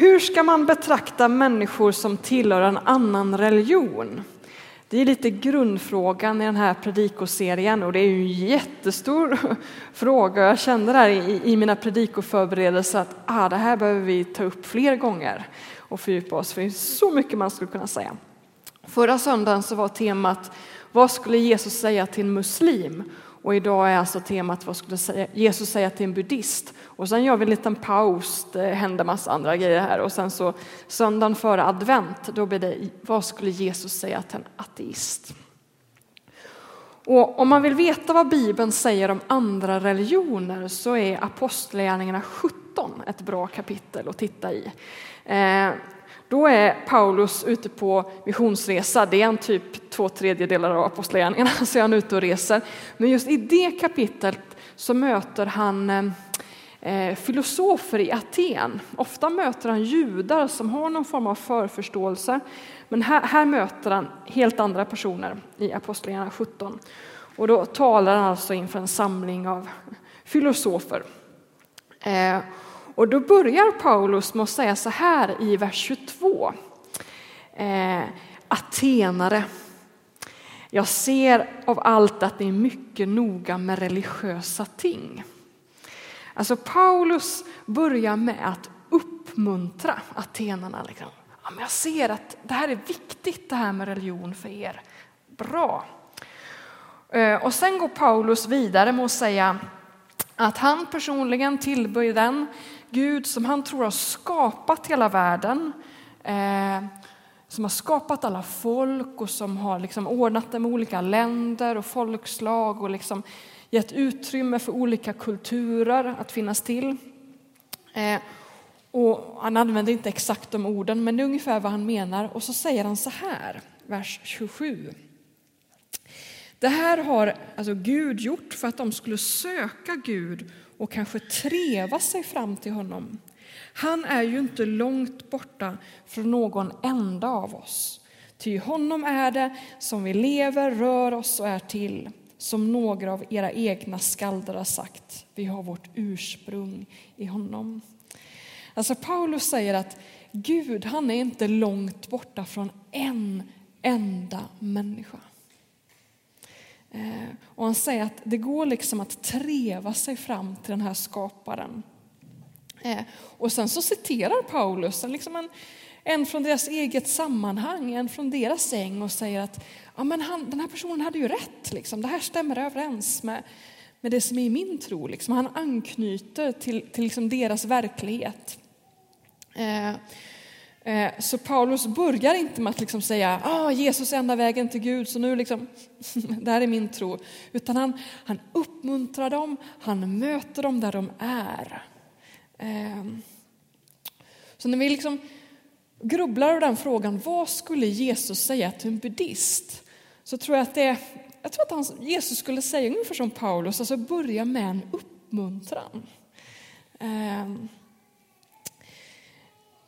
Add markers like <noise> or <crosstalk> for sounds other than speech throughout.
Hur ska man betrakta människor som tillhör en annan religion? Det är lite grundfrågan i den här predikoserien och det är ju en jättestor <laughs> fråga. Jag kände där i, i mina predikoförberedelser att ah, det här behöver vi ta upp fler gånger och fördjupa oss för det är så mycket man skulle kunna säga. Förra söndagen så var temat vad skulle Jesus säga till en muslim? Och idag är alltså temat vad skulle Jesus säga till en buddhist? Och sen gör vi en liten paus, det händer massa andra grejer här. Och sen så söndagen före advent, då blir det vad skulle Jesus säga till en ateist? Och om man vill veta vad Bibeln säger om andra religioner så är Apostlagärningarna 17 ett bra kapitel att titta i. Eh, då är Paulus ute på missionsresa. Det är en typ två tredjedelar av apostlagärningarna, <laughs> så är han ute och reser. Men just i det kapitlet så möter han eh, eh, filosofer i Aten. Ofta möter han judar som har någon form av förförståelse. Men här, här möter han helt andra personer i Apostlagärningarna 17. Och då talar han alltså inför en samling av filosofer. Eh, och då börjar Paulus med att säga så här i vers 22. Eh, Atenare, jag ser av allt att ni är mycket noga med religiösa ting. Alltså Paulus börjar med att uppmuntra atenarna. Liksom. Ja, men jag ser att det här är viktigt det här med religion för er. Bra. Eh, och sen går Paulus vidare med att säga att han personligen tillber den Gud som han tror har skapat hela världen, eh, som har skapat alla folk och som har liksom ordnat det med olika länder och folkslag och liksom gett utrymme för olika kulturer att finnas till. Eh, och han använder inte exakt de orden, men det är ungefär vad han menar. Och så säger han så här, vers 27. Det här har alltså Gud gjort för att de skulle söka Gud och kanske treva sig fram till honom. Han är ju inte långt borta från någon enda av oss. Ty honom är det som vi lever, rör oss och är till. Som några av era egna skalder har sagt, vi har vårt ursprung i honom. Alltså Paulus säger att Gud, han är inte långt borta från en enda människa. Eh, och han säger att det går liksom att treva sig fram till den här skaparen. Eh, och sen så citerar Paulus liksom en, en från deras eget sammanhang, en från deras säng och säger att ja, men han, den här personen hade ju rätt, liksom. det här stämmer överens med, med det som är i min tro. Liksom. Han anknyter till, till liksom deras verklighet. Eh, Eh, så Paulus börjar inte med att liksom säga ah, Jesus är enda vägen till Gud, så nu liksom, <laughs> det här är min tro. Utan han, han uppmuntrar dem, han möter dem där de är. Ehm, så när vi liksom grubblar över den frågan, vad skulle Jesus säga till en buddhist? Så tror jag att det jag tror att han, Jesus skulle säga ungefär som Paulus, alltså börja med en uppmuntran. Ehm,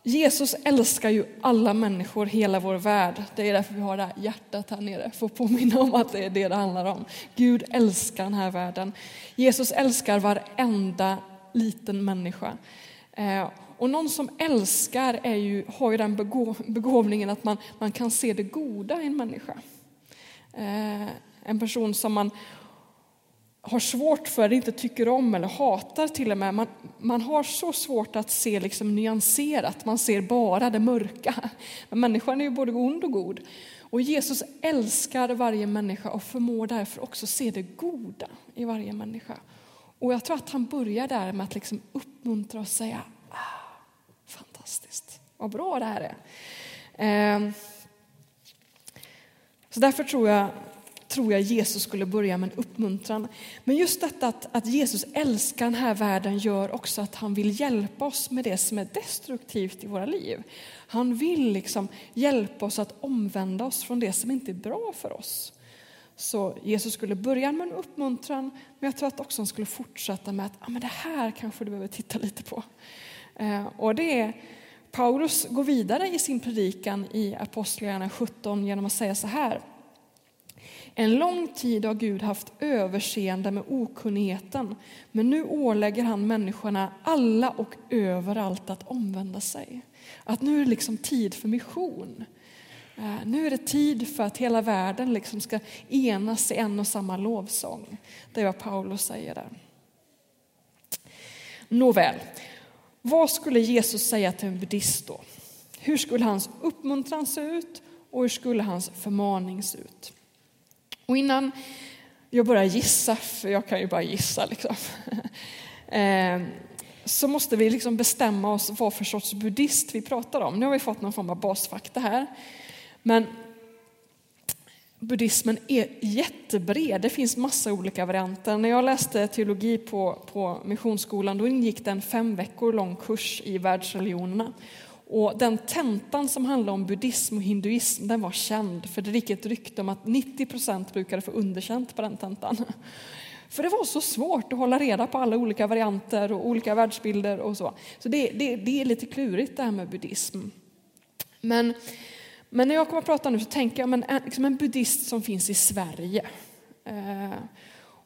Jesus älskar ju alla människor, hela vår värld. Det är därför vi har det här hjärtat här nere, för att påminna om att det är det det handlar om. Gud älskar den här världen. Jesus älskar varenda liten människa. Eh, och någon som älskar är ju, har ju den begåvningen att man, man kan se det goda i en människa. Eh, en person som man har svårt för, inte tycker om eller hatar till och med. Man, man har så svårt att se liksom nyanserat, man ser bara det mörka. Men människan är ju både ond och god. Och Jesus älskar varje människa och förmår därför också se det goda i varje människa. Och jag tror att han börjar där med att liksom uppmuntra och säga ah, fantastiskt, vad bra det här är. Eh, så därför tror jag tror jag Jesus skulle börja med en uppmuntran. Men just detta att, att Jesus älskar den här världen gör också att han vill hjälpa oss med det som är destruktivt i våra liv. Han vill liksom hjälpa oss att omvända oss från det som inte är bra för oss. Så Jesus skulle börja med en uppmuntran, men jag tror att också han skulle fortsätta med att ah, men det här kanske du behöver titta lite på. Eh, och det är, Paulus går vidare i sin predikan i Apostlagärningarna 17 genom att säga så här. En lång tid har Gud haft överseende med okunnigheten, men nu ålägger han människorna alla och överallt att omvända sig. Att nu är det liksom tid för mission. Eh, nu är det tid för att hela världen liksom ska enas i en och samma lovsång. Det är vad Paulus säger där. Nåväl, vad skulle Jesus säga till en buddhist då? Hur skulle hans uppmuntran se ut och hur skulle hans förmaning se ut? Och innan jag börjar gissa, för jag kan ju bara gissa, liksom, <laughs> eh, så måste vi liksom bestämma oss vad för sorts buddhist vi pratar om. Nu har vi fått någon form av basfakta här. Men buddhismen är jättebred. Det finns massa olika varianter. När jag läste teologi på, på Missionsskolan då ingick det en fem veckor lång kurs i världsreligionerna. Och den tentan som handlade om buddhism och hinduism den var känd för det gick ett rykte om att 90 procent brukade få underkänt på den tentan. <laughs> För det var så svårt att hålla reda på alla olika varianter och olika världsbilder och så. Så det, det, det är lite klurigt det här med buddhism. Men men när jag kommer att prata nu så tänker jag men en, liksom en buddhist som finns i Sverige. Eh,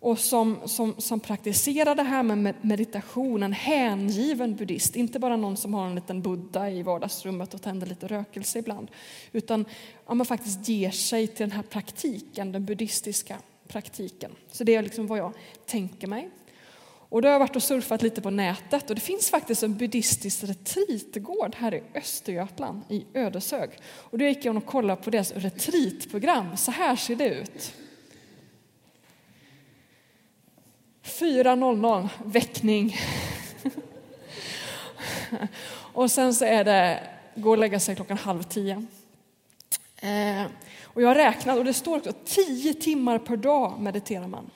och som, som, som praktiserar det här med meditation, en hängiven buddhist. Inte bara någon som har en liten buddha i vardagsrummet och tänder lite rökelse ibland. Utan ja, man faktiskt ger sig till den här praktiken, den buddhistiska praktiken. Så det är liksom vad jag tänker mig. Och då har jag varit och surfat lite på nätet och det finns faktiskt en buddhistisk retreatgård här i Östergötland, i Ödeshög. Och då gick jag och kollade på deras retreatprogram. Så här ser det ut. 4.00 väckning. och sen så är det gå och lägga sig klockan halv tio. Eh, och jag har räknat och det står också 10 timmar per dag mediterar man.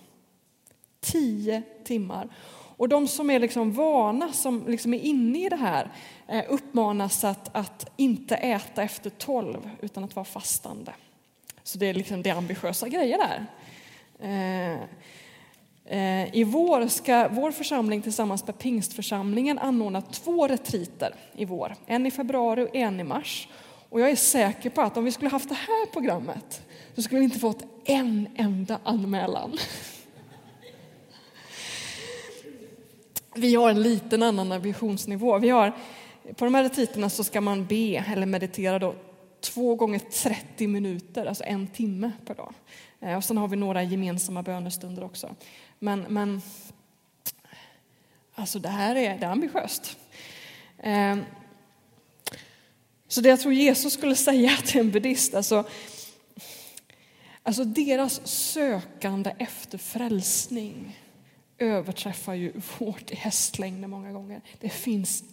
Tio timmar. Och de som är liksom vana, som liksom är inne i det här, eh, uppmanas att, att inte äta efter tolv, utan att vara fastande. Så det är, liksom, det ambitiösa grejer där. Eh, Eh, I vår ska vår församling tillsammans med pingstförsamlingen anordna två retriter i vår. En i februari och en i mars. Och jag är säker på att om vi skulle haft det här programmet så skulle vi inte fått en enda anmälan. Vi har en liten annan ambitionsnivå. Vi har, på de här retriterna så ska man be eller meditera då två gånger 30 minuter, alltså en timme per dag. Eh, och sen har vi några gemensamma bönestunder också. Men, men alltså det här är, det är ambitiöst. Ehm, så det jag tror Jesus skulle säga till en buddhist, alltså, alltså deras sökande efter frälsning överträffar ju vårt i hästlängder många gånger. Det finns,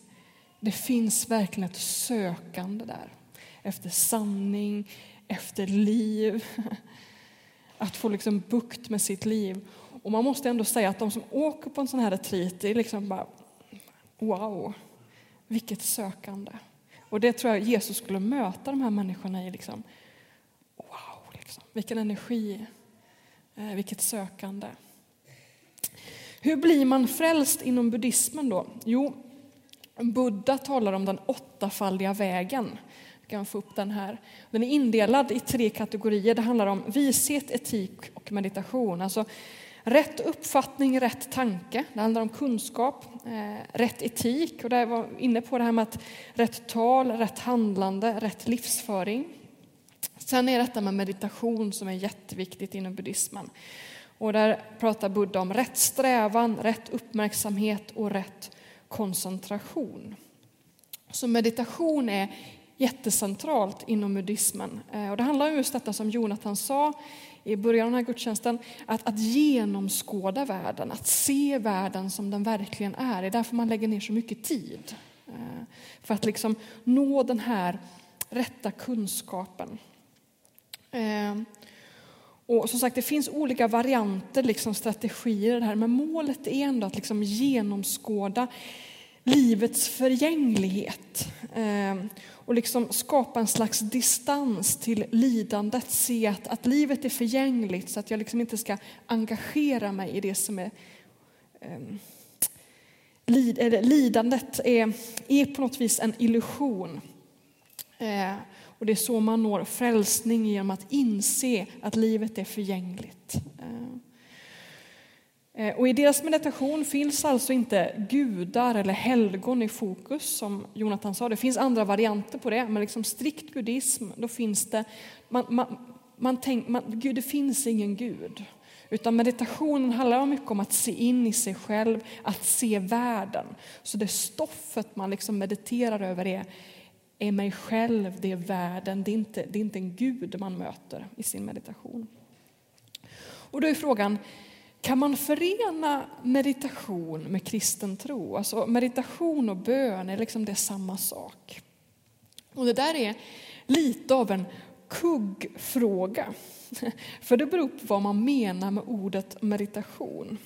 det finns verkligen ett sökande där efter sanning, efter liv. <laughs> Att få liksom bukt med sitt liv. Och man måste ändå säga att de som åker på en sån här retreat, det är liksom bara wow, vilket sökande. Och det tror jag Jesus skulle möta de här människorna i. Liksom, wow, liksom, vilken energi, eh, vilket sökande. Hur blir man frälst inom buddhismen då? Jo, Buddha talar om den åttafaldiga vägen. Kan få upp den här. Den är indelad i tre kategorier. Det handlar om vishet, etik och meditation. Alltså rätt uppfattning, rätt tanke. Det handlar om kunskap, eh, rätt etik. Och där var inne på det här med att rätt tal, rätt handlande, rätt livsföring. Sen är detta med meditation som är jätteviktigt inom buddhismen. Och där pratar Buddha om rätt strävan, rätt uppmärksamhet och rätt koncentration. Så meditation är jättecentralt inom buddhismen. Eh, och det handlar om just detta som Jonathan sa i början av den här gudstjänsten, att, att genomskåda världen, att se världen som den verkligen är. Det är därför man lägger ner så mycket tid. Eh, för att liksom nå den här rätta kunskapen. Eh, och som sagt, det finns olika varianter, liksom strategier det här, men målet är ändå att liksom genomskåda livets förgänglighet ehm, och liksom skapa en slags distans till lidandet. Se att, att livet är förgängligt så att jag liksom inte ska engagera mig i det som är eh, lid, eller, lidandet är, är på något vis en illusion. Eh, och det är så man når frälsning genom att inse att livet är förgängligt. Eh, Eh, och I deras meditation finns alltså inte gudar eller helgon i fokus som Jonathan sa. Det finns andra varianter på det, men liksom strikt buddhism, då finns det, man, man, man tänk, man, Gud, det finns ingen gud. Utan meditationen handlar mycket om att se in i sig själv, att se världen. Så det stoffet man liksom mediterar över är, är mig själv, det är världen, det är, inte, det är inte en gud man möter i sin meditation. Och då är frågan, kan man förena meditation med kristen tro? Alltså meditation och bön, är liksom det samma sak? Och det där är lite av en kuggfråga. <laughs> För det beror på vad man menar med ordet meditation.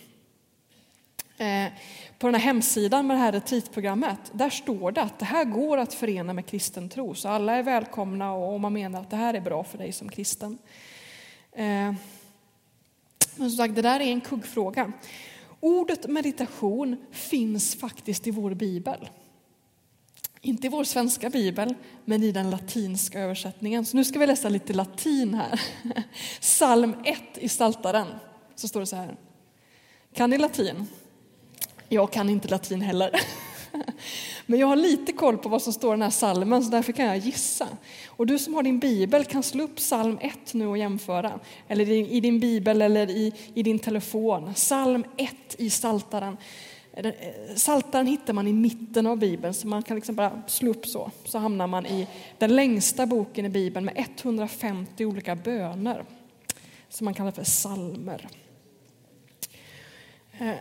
Eh, på den här hemsidan med det här retreatprogrammet, där står det att det här går att förena med kristen tro. Så alla är välkomna och man menar att det här är bra för dig som kristen. Eh, men som sagt, det där är en kuggfråga. Ordet meditation finns faktiskt i vår bibel. Inte i vår svenska bibel, men i den latinska översättningen. Så nu ska vi läsa lite latin här. <laughs> Psalm 1 i Saltaren så står det så här. Kan ni latin? Jag kan inte latin heller. <laughs> Men jag har lite koll på vad som står i den här salmen, så därför kan jag gissa. Och du som har din bibel kan slå upp psalm 1 nu och jämföra. Eller i din bibel eller i, i din telefon. Psalm 1 i Saltaren. Eh, Saltaren hittar man i mitten av Bibeln, så man kan liksom bara slå upp så. Så hamnar man i den längsta boken i Bibeln med 150 olika böner, som man kallar för salmer. Eh,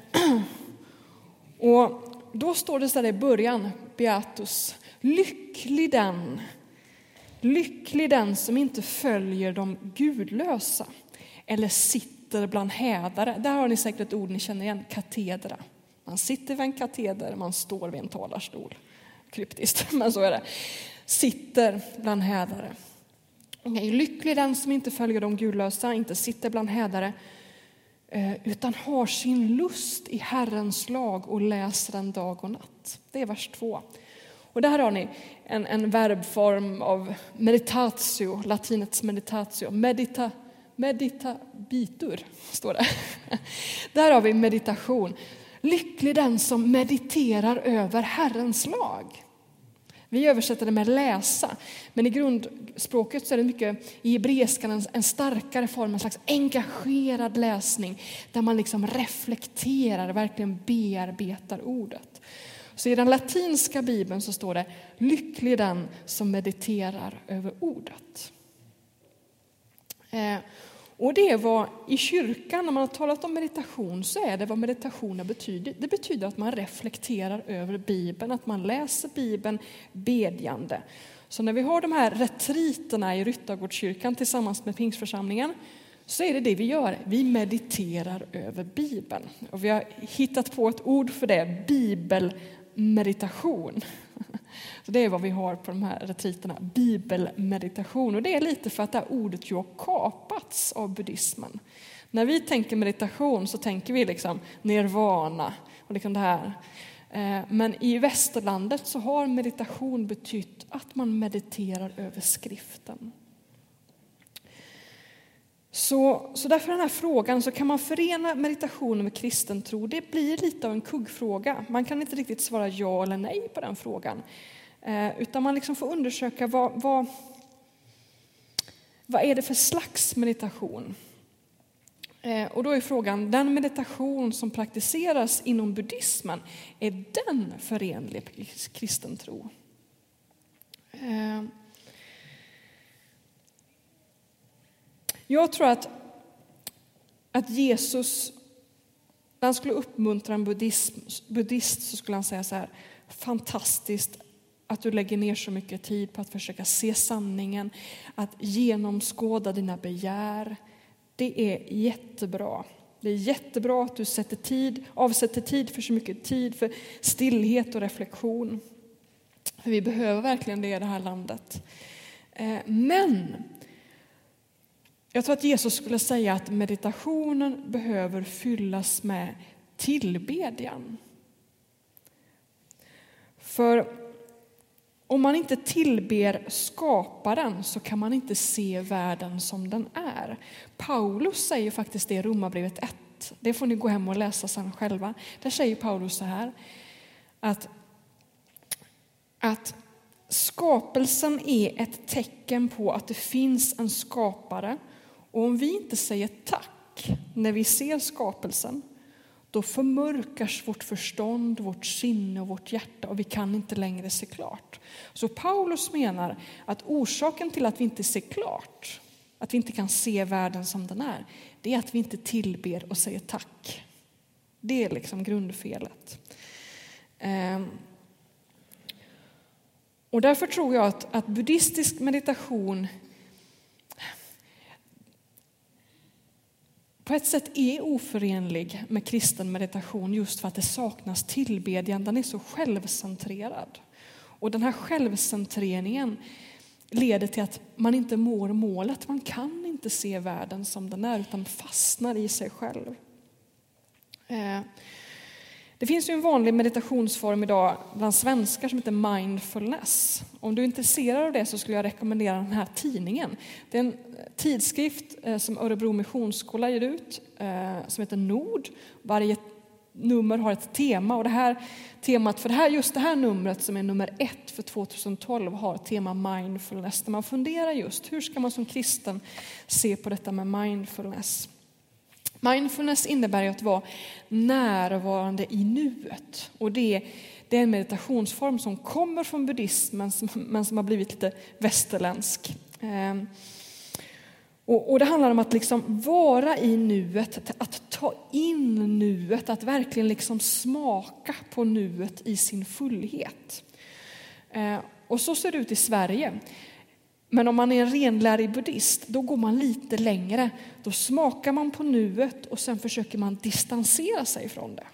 <clears throat> och då står det så där i början, Beatus, lycklig den, lycklig den som inte följer de gudlösa eller sitter bland hädare. Där har ni säkert ett ord ni känner igen, katedra. Man sitter vid en kateder, man står vid en talarstol. Kryptiskt, <laughs> men så är det. Sitter bland hädare. Okay, lycklig den som inte följer de gudlösa, inte sitter bland hädare, Eh, utan har sin lust i Herrens lag och läser den dag och natt. Det är vers 2. Och där har ni en, en verbform av meditatio, latinets meditatio, medita, meditabitur, står det. <laughs> Där har vi meditation. Lycklig den som mediterar över Herrens lag. Vi översätter det med läsa, men i grundspråket så är det mycket i hebreiskan en, en starkare form, en slags engagerad läsning där man liksom reflekterar, verkligen bearbetar ordet. Så i den latinska bibeln så står det lycklig den som mediterar över ordet. Eh, och det är vad i kyrkan, när man har talat om meditation, så är det vad meditationen betyder. Det betyder att man reflekterar över Bibeln, att man läser Bibeln bedjande. Så när vi har de här retriterna i Ryttargårdskyrkan tillsammans med Pingsförsamlingen så är det det vi gör. Vi mediterar över Bibeln. Och vi har hittat på ett ord för det, bibelmeditation. Så det är vad vi har på de här retriterna, bibelmeditation. Och det är lite för att det här ordet ju har kapats av buddhismen. När vi tänker meditation så tänker vi liksom nirvana och liksom det här. Eh, men i västerlandet så har meditation betytt att man mediterar över skriften. Så, så därför den här frågan, så kan man förena meditation med kristen tro? Det blir lite av en kuggfråga. Man kan inte riktigt svara ja eller nej på den frågan. Eh, utan man liksom får undersöka vad, vad, vad är det för slags meditation? Eh, och då är frågan, den meditation som praktiseras inom buddhismen, är den förenlig med kristen tro? Eh, jag tror att, att Jesus, när han skulle uppmuntra en buddhism, buddhist så skulle han säga så här, fantastiskt att du lägger ner så mycket tid på att försöka se sanningen, att genomskåda dina begär. Det är jättebra. Det är jättebra att du sätter tid, avsätter tid för så mycket tid för stillhet och reflektion. För vi behöver verkligen det i det här landet. Eh, men jag tror att Jesus skulle säga att meditationen behöver fyllas med tillbedjan. För om man inte tillber skaparen så kan man inte se världen som den är. Paulus säger faktiskt det i Romarbrevet 1. Det får ni gå hem och läsa sen själva. Där säger Paulus så här att, att skapelsen är ett tecken på att det finns en skapare och om vi inte säger tack när vi ser skapelsen då förmörkas vårt förstånd, vårt sinne och vårt hjärta och vi kan inte längre se klart. Så Paulus menar att orsaken till att vi inte ser klart, att vi inte kan se världen som den är, det är att vi inte tillber och säger tack. Det är liksom grundfelet. Ehm. Och därför tror jag att, att buddhistisk meditation på ett sätt är oförenlig med kristen meditation just för att det saknas tillbedjan. Den är så självcentrerad. Och den här självcentreringen leder till att man inte mår målet. Man kan inte se världen som den är utan fastnar i sig själv. Eh, det finns ju en vanlig meditationsform idag bland svenskar som heter mindfulness. Om du är intresserad av det så skulle jag rekommendera den här tidningen. Det är en eh, tidskrift eh, som Örebro Missionsskola ger ut eh, som heter Nord. Varje nummer har ett tema och det här temat för det här, just det här numret som är nummer ett för 2012 har tema mindfulness där man funderar just hur ska man som kristen se på detta med mindfulness. Mindfulness innebär att vara närvarande i nuet. Och det, det är en meditationsform som kommer från buddhismen men som har blivit lite västerländsk. Ehm, och, och, det handlar om att liksom vara i nuet, att ta in nuet, att verkligen liksom smaka på nuet i sin fullhet. Ehm, och så ser det ut i Sverige. Men om man är en renlärig buddhist, då går man lite längre. Då smakar man på nuet och sen försöker man distansera sig från det.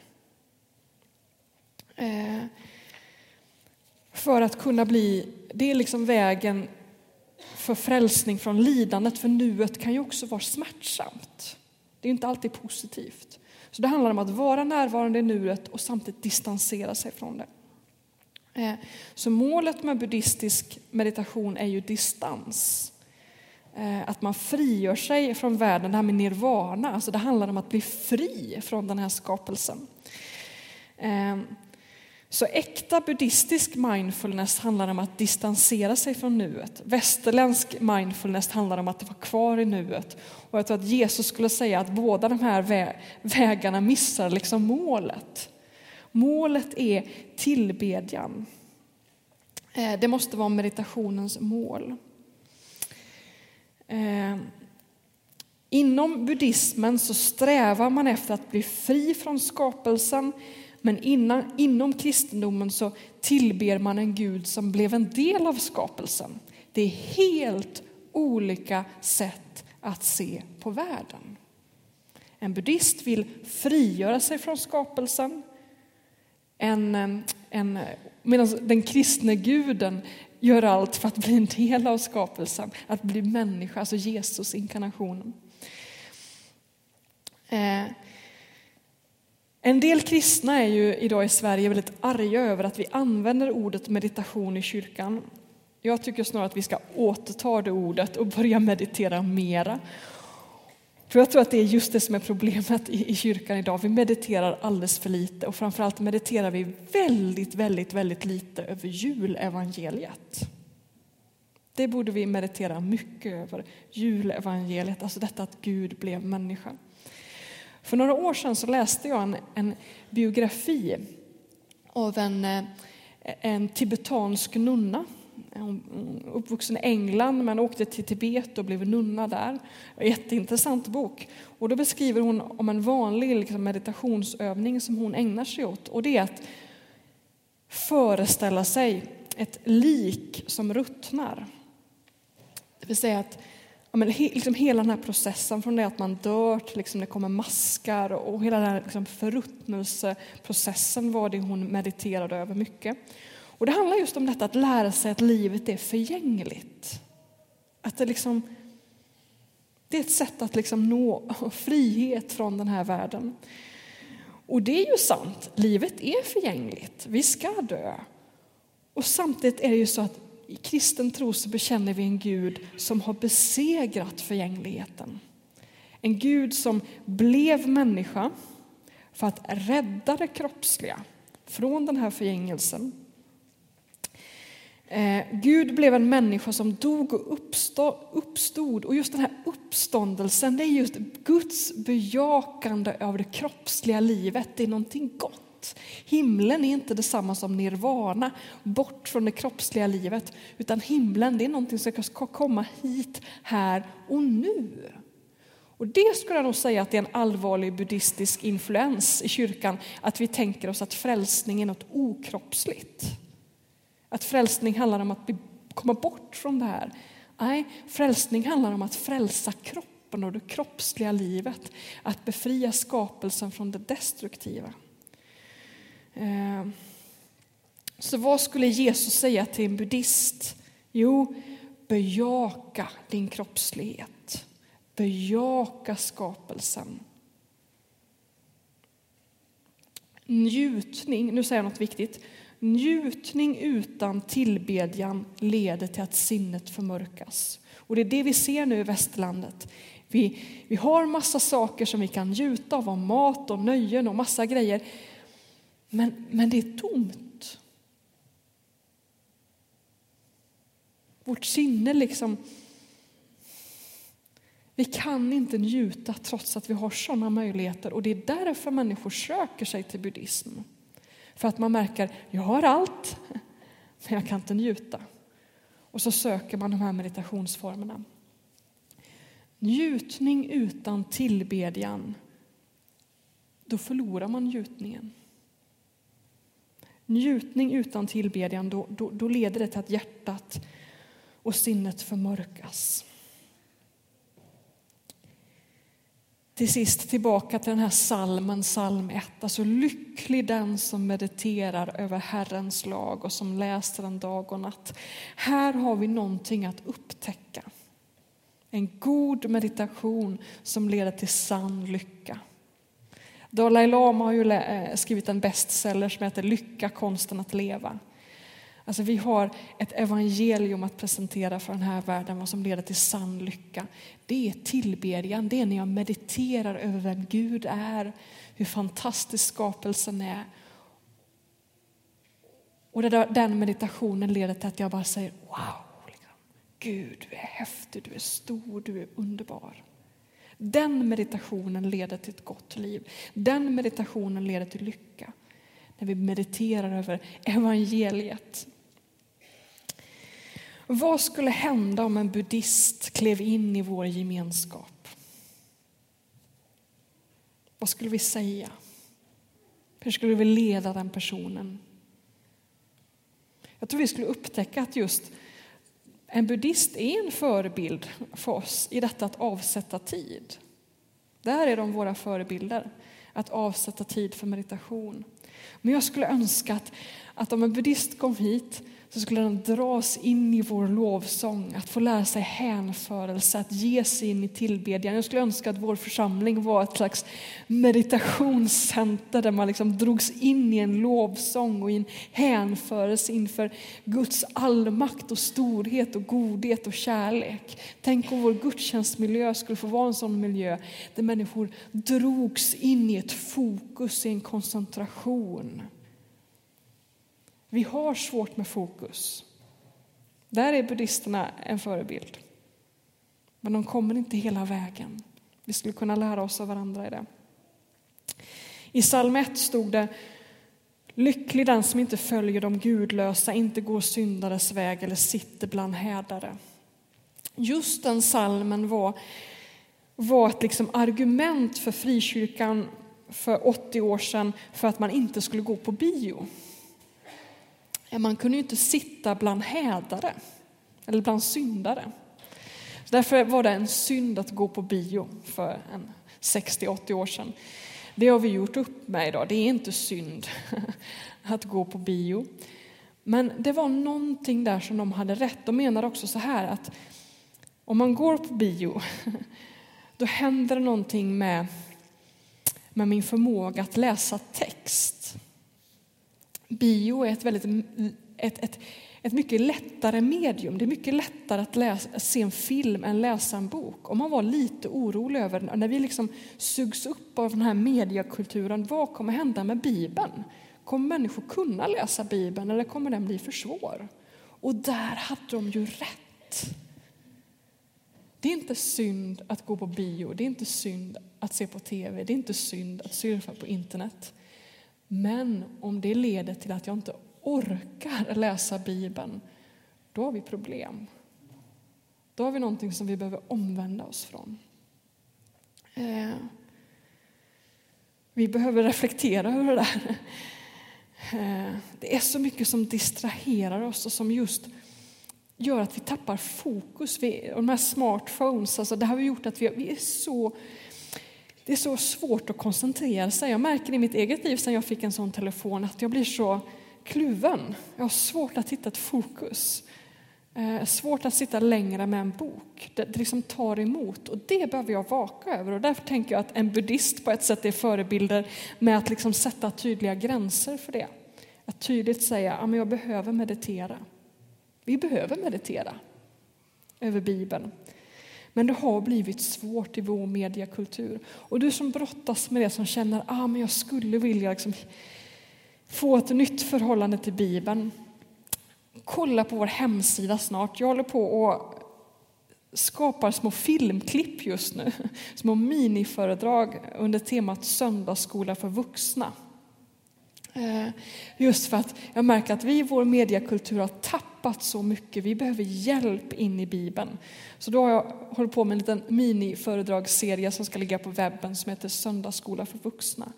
Eh, för att kunna bli, det är liksom vägen för frälsning från lidandet, för nuet kan ju också vara smärtsamt. Det är inte alltid positivt. Så det handlar om att vara närvarande i nuet och samtidigt distansera sig från det. Eh, så målet med buddhistisk meditation är ju distans. Eh, att man frigör sig från världen, det här med nirvana, alltså det handlar om att bli fri från den här skapelsen. Eh, så äkta buddhistisk mindfulness handlar om att distansera sig från nuet. Västerländsk mindfulness handlar om att vara kvar i nuet. Och jag tror att Jesus skulle säga att båda de här vägarna missar liksom målet. Målet är tillbedjan. Eh, det måste vara meditationens mål. Eh, inom buddhismen så strävar man efter att bli fri från skapelsen men innan, inom kristendomen så tillber man en Gud som blev en del av skapelsen. Det är helt olika sätt att se på världen. En buddhist vill frigöra sig från skapelsen en, en, medan den kristne guden gör allt för att bli en del av skapelsen, att bli människa, alltså Jesus, inkarnationen. Eh, en del kristna är ju idag i Sverige väldigt arga över att vi använder ordet meditation i kyrkan. Jag tycker snarare att vi ska återta det ordet och börja meditera mera för jag tror att det är just det som är problemet i, i kyrkan idag. Vi mediterar alldeles för lite och framförallt mediterar vi väldigt, väldigt, väldigt lite över julevangeliet. Det borde vi meditera mycket över, julevangeliet, alltså detta att Gud blev människa. För några år sedan så läste jag en, en biografi av en, eh, en tibetansk nunna uppvuxen i England men åkte till Tibet och blev nunna där. Jätteintressant bok. Och då beskriver hon om en vanlig liksom, meditationsövning som hon ägnar sig åt. Och det är att föreställa sig ett lik som ruttnar. Det vill säga att ja, men, liksom hela den här processen från det att man dör till liksom det kommer maskar och hela den här liksom förruttnelseprocessen var det hon mediterade över mycket. Och det handlar just om detta att lära sig att livet är förgängligt. Att det, liksom, det är ett sätt att liksom nå <laughs> frihet från den här världen. Och det är ju sant, livet är förgängligt, vi ska dö. Och samtidigt är det ju så att i kristen tro så bekänner vi en Gud som har besegrat förgängligheten. En Gud som blev människa för att rädda det kroppsliga från den här förgängelsen. Eh, Gud blev en människa som dog och uppstod, uppstod. Och just den här uppståndelsen, det är just Guds bejakande av det kroppsliga livet. Det är någonting gott. Himlen är inte detsamma som nirvana, bort från det kroppsliga livet. Utan himlen, det är någonting som ska komma hit, här och nu. Och det skulle jag nog säga att det är en allvarlig buddhistisk influens i kyrkan, att vi tänker oss att frälsning är något okroppsligt. Att frälsning handlar om att komma bort från det här. Nej, frälsning handlar om att frälsa kroppen och det kroppsliga livet. Att befria skapelsen från det destruktiva. Eh, så vad skulle Jesus säga till en buddhist? Jo, bejaka din kroppslighet. Bejaka skapelsen. Njutning, nu säger jag något viktigt. Njutning utan tillbedjan leder till att sinnet förmörkas. Och det är det vi ser nu i västerlandet. Vi, vi har massa saker som vi kan njuta av, mat och nöjen och massa grejer. Men, men det är tomt. Vårt sinne liksom... Vi kan inte njuta trots att vi har sådana möjligheter och det är därför människor söker sig till buddhism. För att man märker, jag har allt, <laughs> men jag kan inte njuta. Och så söker man de här meditationsformerna. Njutning utan tillbedjan, då förlorar man njutningen. Njutning utan tillbedjan, då, då, då leder det till att hjärtat och sinnet förmörkas. Till sist tillbaka till den här salmen, psalm 1. Alltså lycklig den som mediterar över Herrens lag och som läser den dag och natt. Här har vi någonting att upptäcka. En god meditation som leder till sann lycka. Dalai Lama har ju eh, skrivit en bestseller som heter Lycka, konsten att leva. Alltså vi har ett evangelium att presentera för den här världen, vad som leder till sann lycka. Det är tillbedjan, det är när jag mediterar över vem Gud är, hur fantastisk skapelsen är. Och den meditationen leder till att jag bara säger wow, liksom. Gud du är häftig, du är stor, du är underbar. Den meditationen leder till ett gott liv. Den meditationen leder till lycka. När vi mediterar över evangeliet. Vad skulle hända om en buddhist klev in i vår gemenskap? Vad skulle vi säga? Hur skulle vi leda den personen? Jag tror vi skulle upptäcka att just en buddhist är en förebild för oss i detta att avsätta tid. Där är de våra förebilder, att avsätta tid för meditation. Men jag skulle önska att, att om en buddhist kom hit så skulle den dras in i vår lovsång, att få lära sig hänförelse, att ge sig in i tillbedjan. Jag skulle önska att vår församling var ett slags meditationscenter där man liksom drogs in i en lovsång och i en hänförelse inför Guds allmakt och storhet och godhet och kärlek. Tänk om vår gudstjänstmiljö skulle få vara en sån miljö där människor drogs in i ett fokus, i en koncentration. Vi har svårt med fokus. Där är buddhisterna en förebild. Men de kommer inte hela vägen. Vi skulle kunna lära oss av varandra i det. I psalm 1 stod det Lycklig den som inte följer de gudlösa, inte går syndares väg eller sitter bland hädare. Just den salmen var, var ett liksom argument för frikyrkan för 80 år sedan för att man inte skulle gå på bio. Man kunde ju inte sitta bland hädare eller bland syndare. Därför var det en synd att gå på bio för 60-80 år sedan. Det har vi gjort upp med idag. Det är inte synd <laughs> att gå på bio. Men det var någonting där som de hade rätt. De menade också så här att om man går på bio <laughs> då händer det någonting med, med min förmåga att läsa text. Bio är ett väldigt ett, ett, ett mycket lättare medium. Det är mycket lättare att läsa, se en film än läsa en bok. Om man var lite orolig över, när vi liksom sugs upp av den här mediekulturen, vad kommer hända med Bibeln? Kommer människor kunna läsa Bibeln eller kommer den bli för svår? Och där hade de ju rätt. Det är inte synd att gå på bio, det är inte synd att se på tv, det är inte synd att surfa på internet. Men om det leder till att jag inte orkar läsa Bibeln, då har vi problem. Då har vi någonting som vi behöver omvända oss från. Eh, vi behöver reflektera över det där. Eh, det är så mycket som distraherar oss och som just gör att vi tappar fokus. Vi, och de här smartphones, alltså det har gjort att vi, vi är så det är så svårt att koncentrera sig. Jag märker i mitt eget liv sedan jag fick en sån telefon att jag blir så kluven. Jag har svårt att hitta ett fokus. Eh, svårt att sitta längre med en bok. Det, det liksom tar emot och det behöver jag vaka över. Och därför tänker jag att en buddhist på ett sätt är förebilder med att liksom sätta tydliga gränser för det. Att tydligt säga att ja, jag behöver meditera. Vi behöver meditera över Bibeln. Men det har blivit svårt i vår mediekultur. Och du som brottas med det, som känner att ah, jag skulle vilja liksom få ett nytt förhållande till Bibeln. Kolla på vår hemsida snart. Jag håller på och skapar små filmklipp just nu. <laughs> Små miniföredrag under temat söndagsskola för vuxna. Eh, just för att jag märker att vi i vår mediekultur har tappat så mycket. Vi behöver hjälp in i Bibeln. Så då har jag hållit på med en liten miniföredragsserie som ska ligga på webben som heter Söndagsskola för vuxna.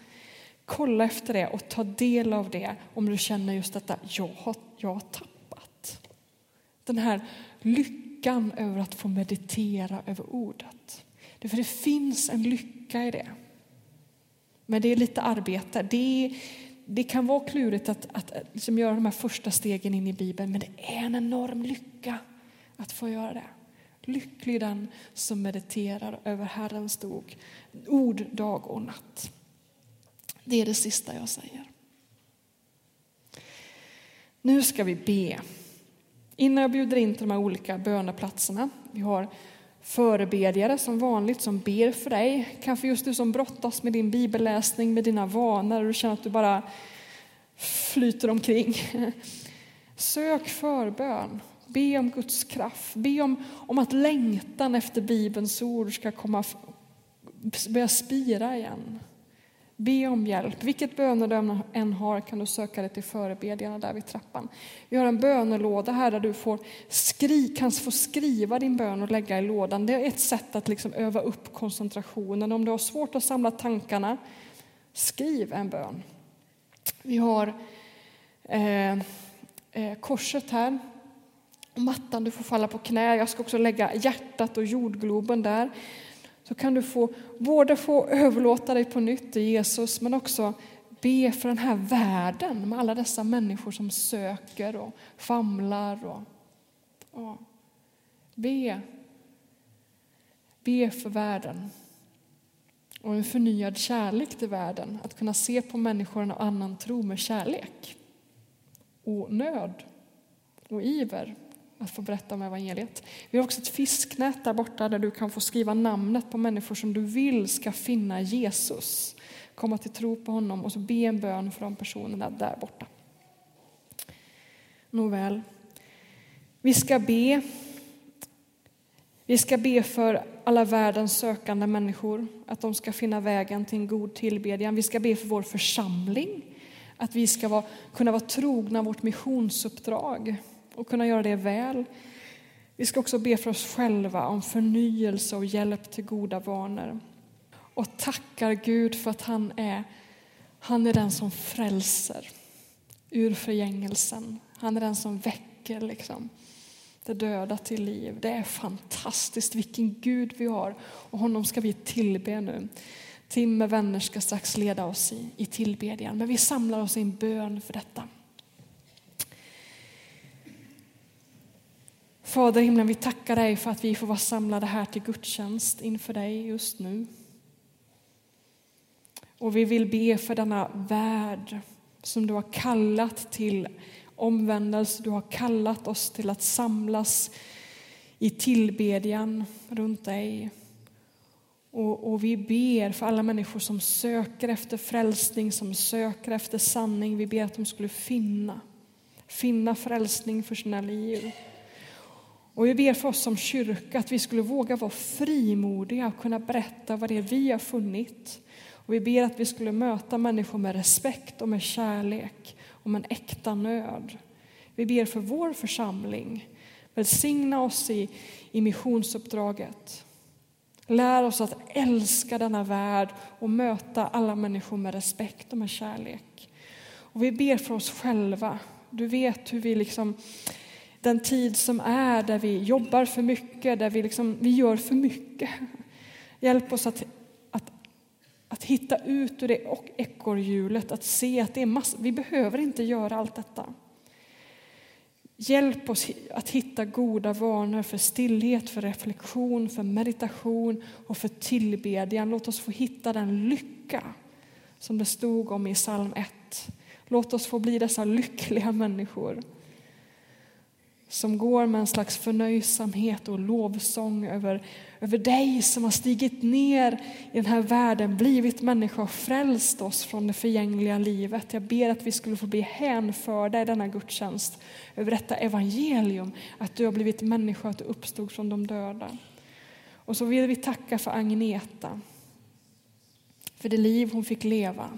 Kolla efter det och ta del av det om du känner just detta, jag har, jag har tappat. Den här lyckan över att få meditera över ordet. För det finns en lycka i det. Men det är lite arbete. Det är, det kan vara klurigt att, att, att liksom göra de här första stegen in i Bibeln, men det är en enorm lycka att få göra det. Lycklig den som mediterar över Herrens ord, ord dag och natt. Det är det sista jag säger. Nu ska vi be. Innan jag bjuder in till de här olika böneplatserna. Vi har förebedjare som vanligt som ber för dig. Kanske just du som brottas med din bibelläsning, med dina vanor och du känner att du bara flyter omkring. <laughs> Sök förbön. Be om Guds kraft. Be om, om att längtan efter Bibelns ord ska komma, börja spira igen. Be om hjälp. Vilket bönedöme du än har kan du söka dig till förebedjarna där vid trappan. Vi har en bönelåda här där du får skri, kan få skriva din bön och lägga i lådan. Det är ett sätt att liksom öva upp koncentrationen. Om du har svårt att samla tankarna, skriv en bön. Vi har eh, eh, korset här. Mattan, du får falla på knä. Jag ska också lägga hjärtat och jordgloben där så kan du få både få överlåta dig på nytt till Jesus men också be för den här världen med alla dessa människor som söker och famlar. Och, och be. Be för världen och en förnyad kärlek till världen. Att kunna se på människor och annan tro med kärlek och nöd och iver att få berätta om evangeliet. Vi har också ett fisknät där borta där du kan få skriva namnet på människor som du vill ska finna Jesus, komma till tro på honom och så be en bön för de personerna där borta. Nåväl, vi ska be. Vi ska be för alla världens sökande människor, att de ska finna vägen till en god tillbedjan. Vi ska be för vår församling, att vi ska vara, kunna vara trogna vårt missionsuppdrag och kunna göra det väl. Vi ska också be för oss själva om förnyelse och hjälp till goda vanor. Och tackar Gud för att han är, han är den som frälser ur förgängelsen. Han är den som väcker liksom, det döda till liv. Det är fantastiskt vilken Gud vi har och honom ska vi tillbe nu. Tim med vänner ska strax leda oss i, i tillbedjan, men vi samlar oss i en bön för detta. Fader i himlen, vi tackar dig för att vi får vara samlade här till gudstjänst inför dig just nu. Och vi vill be för denna värld som du har kallat till omvändelse. Du har kallat oss till att samlas i tillbedjan runt dig. Och, och, vi ber för alla människor som söker efter frälsning, som söker efter sanning. Vi ber att de skulle finna, finna frälsning för sina liv. Och vi ber för oss som kyrka att vi skulle våga vara frimodiga och kunna berätta vad det är vi har funnit. Och vi ber att vi skulle möta människor med respekt och med kärlek och med en äkta nöd. Vi ber för vår församling. Välsigna oss i, i missionsuppdraget. Lär oss att älska denna värld och möta alla människor med respekt och med kärlek. Och vi ber för oss själva. Du vet hur vi liksom, den tid som är där vi jobbar för mycket, där vi, liksom, vi gör för mycket. Hjälp oss att, att, att hitta ut ur det ekorrhjulet, att se att det är mass, vi behöver inte göra allt detta. Hjälp oss att hitta goda vanor för stillhet, för reflektion, för meditation och för tillbedjan. Låt oss få hitta den lycka som det stod om i psalm 1. Låt oss få bli dessa lyckliga människor som går med en slags förnöjsamhet och lovsång över, över dig som har stigit ner i den här världen, blivit människa och frälst oss från det förgängliga livet. Jag ber att vi skulle få bli hänförda i denna gudstjänst över detta evangelium, att du har blivit människa, att du uppstod från de döda. Och så vill vi tacka för Agneta, för det liv hon fick leva.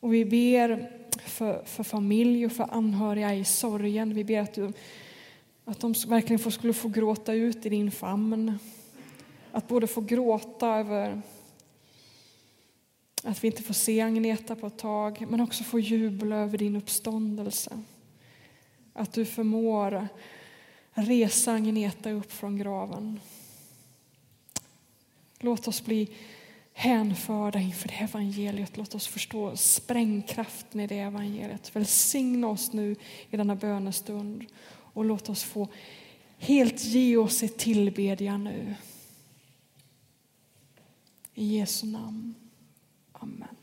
Och vi ber för, för familj och för anhöriga i sorgen. Vi ber att, du, att de verkligen får, skulle få gråta ut i din famn. Att både få gråta över att vi inte får se Agneta på ett tag, men också få jubla över din uppståndelse. Att du förmår resa Agneta upp från graven. Låt oss bli hänförda inför det evangeliet. Låt oss förstå sprängkraften i det evangeliet. Välsigna oss nu i denna bönestund och låt oss få helt ge oss i tillbedjan nu. I Jesu namn. Amen.